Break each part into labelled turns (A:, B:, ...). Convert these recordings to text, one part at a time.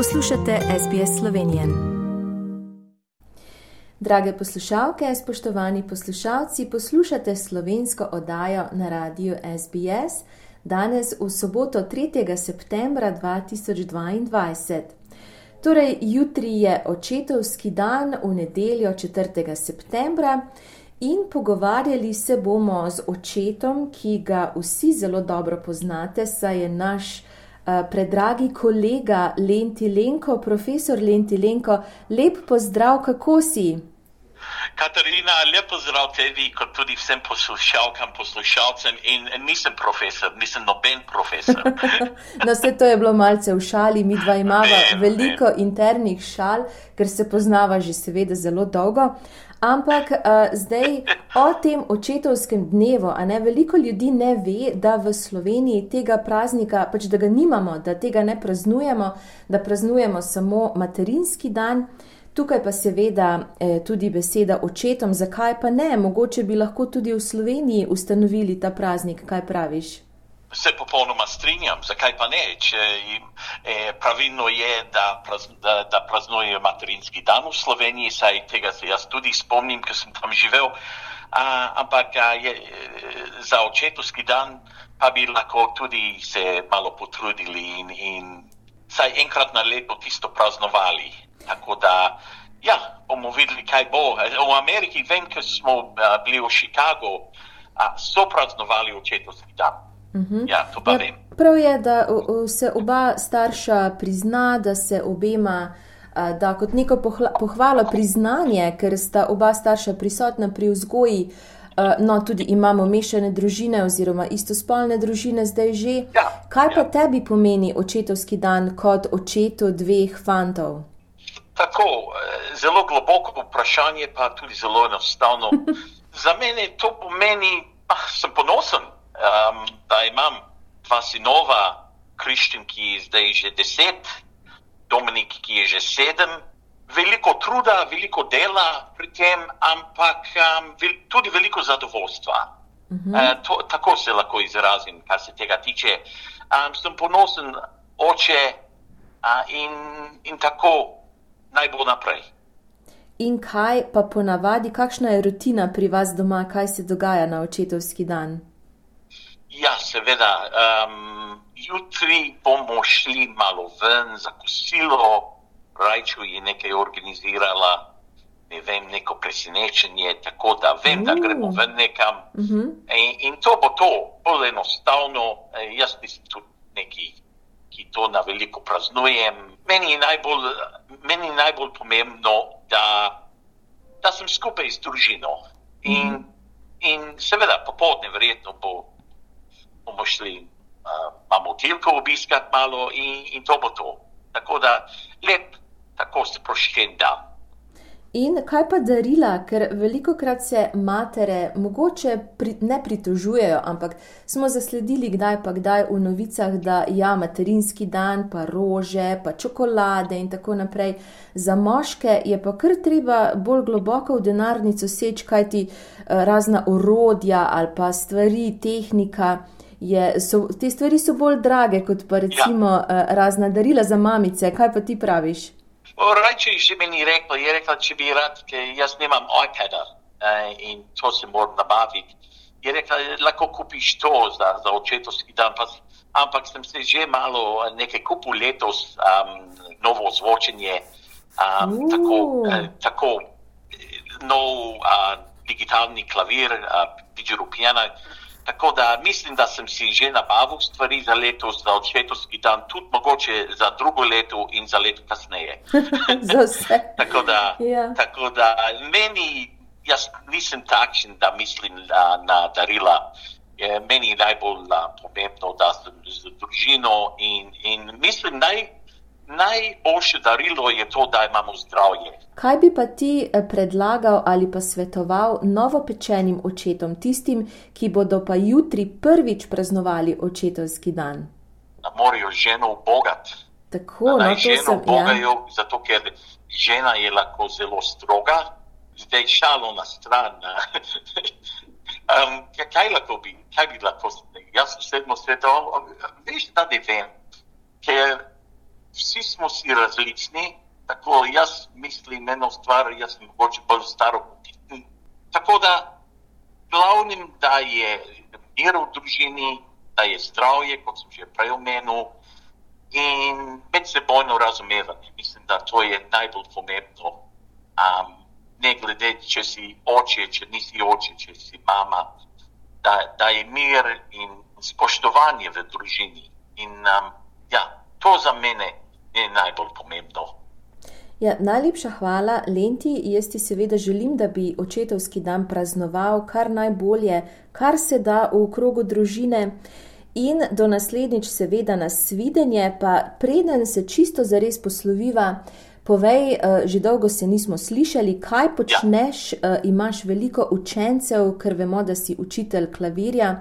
A: Poslušate SBS Slovenije. Drage poslušalke, spoštovani poslušalci, poslušate slovensko oddajo na radiju SBS danes v soboto 3. septembra 2022. Torej, jutri je očetovski dan, v nedeljo 4. septembra. In pogovarjali se bomo z očetom, ki ga vsi zelo dobro poznate, saj je naš predragi kolega Lenti Lenko, profesor Lenti Lenko. Lep pozdrav, kako si?
B: Katarina, lepo zdrav tebi, kot tudi vsem poslušalkam, poslušalcem. In nisem profesor, nisem noben profesor.
A: no, vse to je bilo malce v šali, mi dva imamo veliko vem. internih šal, ker se poznava že seveda zelo dolgo. Ampak uh, zdaj o tem očetovskem dnevu, a ne veliko ljudi ne ve, da v Sloveniji tega praznika, pač da ga nimamo, da tega ne praznujemo, da praznujemo samo materinski dan. Tukaj pa seveda eh, tudi beseda očetom, zakaj pa ne, mogoče bi lahko tudi v Sloveniji ustanovili ta praznik, kaj praviš?
B: Se popolnoma strinjam, zakaj pa ne, če jim eh, pravilno je, da, praz, da, da praznujejo materinski dan v Sloveniji, saj tega se jaz tudi spomnim, ker sem tam živel, a, ampak a, je, za očetovski dan pa bi lahko tudi se malo potrudili in, in saj enkrat na leto tisto praznovali. Tako da, ja, bomo videli, kaj bo. V Ameriki, vem, ker smo bili v Chicagu, so praznovali očetovski dan. Uh mhm. -huh. Ja, to pa ja, vem.
A: Prav je, da se oba starša prizna, da se obema. Da, kot neko pohvalo, priznanje, ker sta oba starša prisotna pri vzgoji, no, tudi imamo mešane družine, oziroma istospolne družine, zdaj že.
B: Ja,
A: Kaj pa ja. tebi pomeni očetovski dan kot očetu dveh fantov?
B: Tako, eh, zelo globoko vprašanje, pa tudi zelo enostavno. Za mene to pomeni, da ah, sem ponosen, um, da imam dva sinova, Kriščen, ki je zdaj že deset, Dominik, ki je že sedem. Veliko truda, veliko dela pri tem, ampak um, vel, tudi veliko zadovoljstva. Uh -huh. uh, to, tako se lahko izrazim, kar se tega tiče. Um, sem ponosen oče uh, in, in tako naj bo naprej.
A: In kaj pa ponavadi, kakšna je rutina pri vas doma, kaj se dogaja na očetovski dan?
B: Ja, seveda. Um, jutri bomo šli malo ven za kosilo, rajču je nekaj organizirala, ne vem, neko presenečenje, tako da vem, uh. da gremo ven nekam. Uh mhm. -huh. in, in to bo to, bolj enostavno. E, jaz nisem tudi neki, ki to na veliko praznujem meni je najbolj, meni je najbolj pomembno, da, da sem skupaj z družino. In, mm. in seveda, popoldne, verjetno bo, bomo šli, uh, imamo tilko obiskati malo in, in to bo to. Tako da lep, tako sproščen dan.
A: In kaj pa darila, ker veliko krat se matere mogoče pri, ne pritožujejo, ampak smo zasledili kdaj pa kdaj v novicah, da ja, materinski dan, pa rože, pa čokolade in tako naprej. Za moške je pa kar treba bolj globoko v denarnico seč, kajti razna orodja ali pa stvari, tehnika. Je, so, te stvari so bolj drage kot pa recimo ja. Eh, razna darila za mamice. Kaj pa ti praviš?
B: Rajče je že meni rekla, je rekla, če bi rad, ker jaz nimam iPada eh, in to se moram nabaviti. Je rekla, lahko kupiš to za, za očetovski dan, pa, ampak sem se že malo eh, nekaj kupil letos, um, novo zvočenje, um, uh. tako, eh, tako nov uh, digitalni klavir, uh, Digital Piano. Tako da mislim, da sem si že nabavil stvari za letos, za očetovski dan, tudi mogoče za drugo leto in za leto kasneje.
A: za vse.
B: tako, da, ja. tako da meni, jaz nisem takšen, da mislim na, na darila. Je meni je najbolj pomembno, da sem z družino in, in mislim, naj najboljše darilo je to, da imamo zdravje.
A: Kaj bi pa ti eh, predlagal ali pa svetoval novopečenim očetom, tistim, ki bodo pa jutri prvič praznovali očetovski dan?
B: Da morajo ženo ubogati.
A: Tako, da no,
B: ženo sem, ubogajo, ja. zato ker žena je lahko zelo stroga, zdaj šalo na stran. um, kaj lahko bi, kaj bi lahko, jaz sem sedmo svetoval, veš, da ne vem, ker vsi smo si različni, tako jaz mislim eno stvar, jaz sem mogoče bolj staro potitni. Tako da glavnim, da je mir v družini, da je zdravje, kot sem že prej omenil, in medsebojno razumevanje. Mislim, da to je najbolj pomembno. Um, ne glede, če si oče, če nisi oče, če si mama, da, da je mir in spoštovanje v družini. In um, ja, to za mene je najbolj pomembno.
A: Ja, najlepša hvala, Lenti. Jaz ti seveda želim, da bi očetovski dan praznoval kar najbolje, kar se da v krogu družine. In do naslednjič, seveda, nas videnje, pa preden se čisto zares posloviva, povej, uh, že dolgo se nismo slišali, kaj počneš. Uh, imaš veliko učencev, ker vemo, da si učitelj klavirja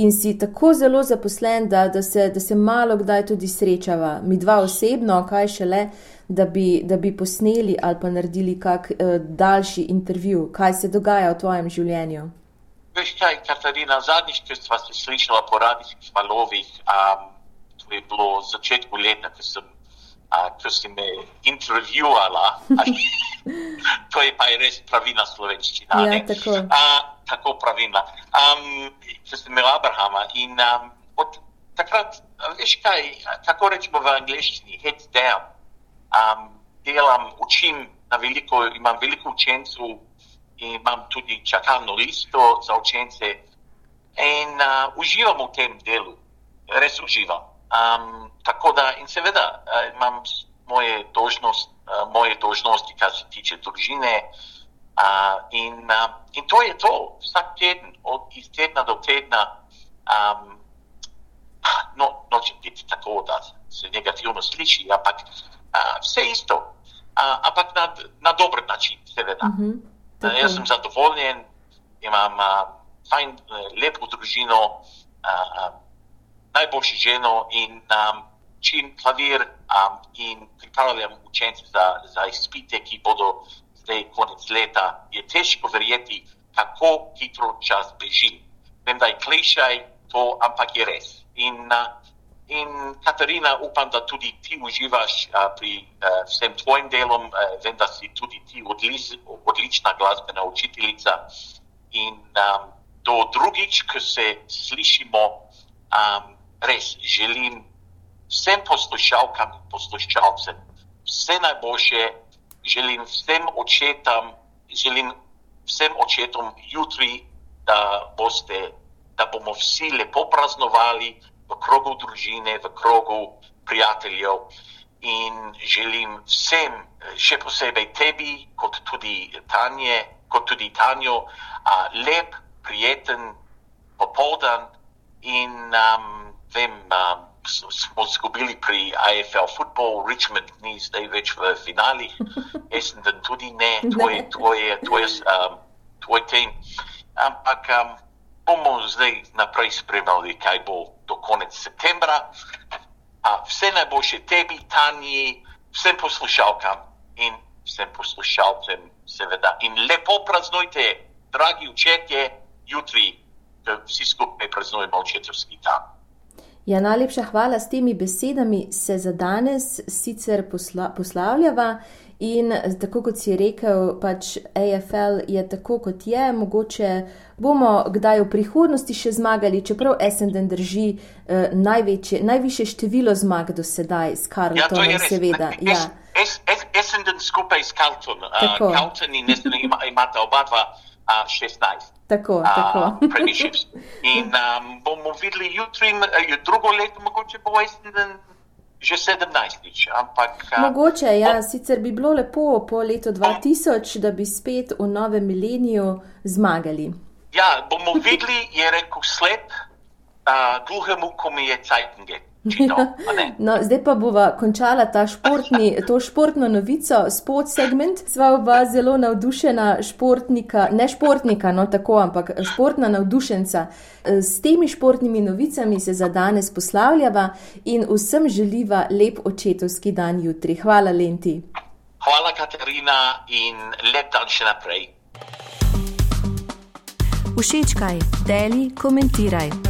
A: in si tako zelo zaposlen, da, da, se, da se malo kdaj tudi srečava. Mi dva osebno, kaj šele, da bi, da bi posneli ali pa naredili kak uh, daljši intervju, kaj se dogaja v tvojem življenju.
B: Veš kaj, Katarina, zadnjič, ko sva se slišala po radijskih valovih, um, to je bilo v začetku leta, ko, sem, uh, ko si me intervjuvala. to je pa je res pravilna slovenščina.
A: Ja, tako.
B: Uh, tako pravilna. Um, ko sem imela Abrahama in um, od takrat, veš kaj, kako rečemo v angliščini, heads down. Um, delam, učim na veliko, imam veliko učencev imam tudi čakalno listo za učence in uh, uživam v tem delu, res uživam. Um, tako da, in seveda, uh, imam moje, dožnost, uh, moje dožnosti, kar se tiče družine. Uh, in, uh, in to je to, vsak teden, od iz tedna do tedna. Um, no, nočem biti tako, da se negativno sliši, ampak uh, vse isto, uh, ampak na, na dober način, seveda. Uh -huh. Tako. Jaz sem zadovoljen, imam uh, fajn, lepo družino, uh, najboljši ženo in um, čim klavir um, in pripravljam učence za, za izpite, ki bodo zdaj konec leta. Je težko verjeti, kako hitro čas beži. Vem, da je klišaj to, ampak je res. In, uh, In Katarina, upam, da tudi ti uživaš uh, pri uh, vsem tvojim delom. Uh, vem, da si tudi ti odlič, odlična glasbena učiteljica. In um, do drugič, ko se slišimo, um, res želim vsem poslušalkam in poslušalcem vse najboljše, želim vsem očetom, želim vsem očetom jutri, da, boste, da bomo vsi lepo praznovali v krogu družine, v krogu prijateljev. In želim vsem, še posebej tebi, kot tudi Tanje, kot tudi Tanjo, lep, prijeten popoldan. In um, vem, um, smo izgubili pri AFL football, Richmond ni zdaj več v finalih, Essendon tudi ne, tvoj, tvoj, tvoj, um, tvoj tem. Ampak um, bomo zdaj naprej spremljali, kaj bo do konca septembra. A vse najboljše tebi, Tanji, vsem poslušalkam in vsem poslušalcem, seveda. In lepo praznujte, dragi učetje, jutri, vsi skupaj praznujemo očetovski dan.
A: Ja, najlepša hvala s temi besedami. Se za danes sicer posla, poslavljava in tako kot si rekel, pač AFL je tako kot je, mogoče bomo kdaj v prihodnosti še zmagali, čeprav Essendon drži uh, največje, najviše število zmag do sedaj s Carltonom, ja, seveda.
B: Ja. Essendon skupaj s Carlton, uh, Carlton in Essendon ima, imata oba dva uh, 16.
A: Tako, tako.
B: In um, bomo videli jutri, drugo leto, mogoče bo Essendon že 17. Ampak,
A: Mogoče, ja, bo, sicer bi bilo lepo po letu 2000, da bi spet v novem mileniju zmagali.
B: Ja, bomo videli, je rekel slep, uh, gluhemu, ko mi je cajtnge.
A: No, zdaj pa bova končala športni, to športno novico, sport segment. Sva oba zelo navdušena športnika, ne športnika, no tako, ampak športna navdušenca. S temi športnimi novicami se za danes poslavljava in vsem želiva lep očetovski dan jutri. Hvala, Lenti.
B: Hvala, Katarina, in lep dan še naprej.
A: Všečkaj, deli, komentiraj.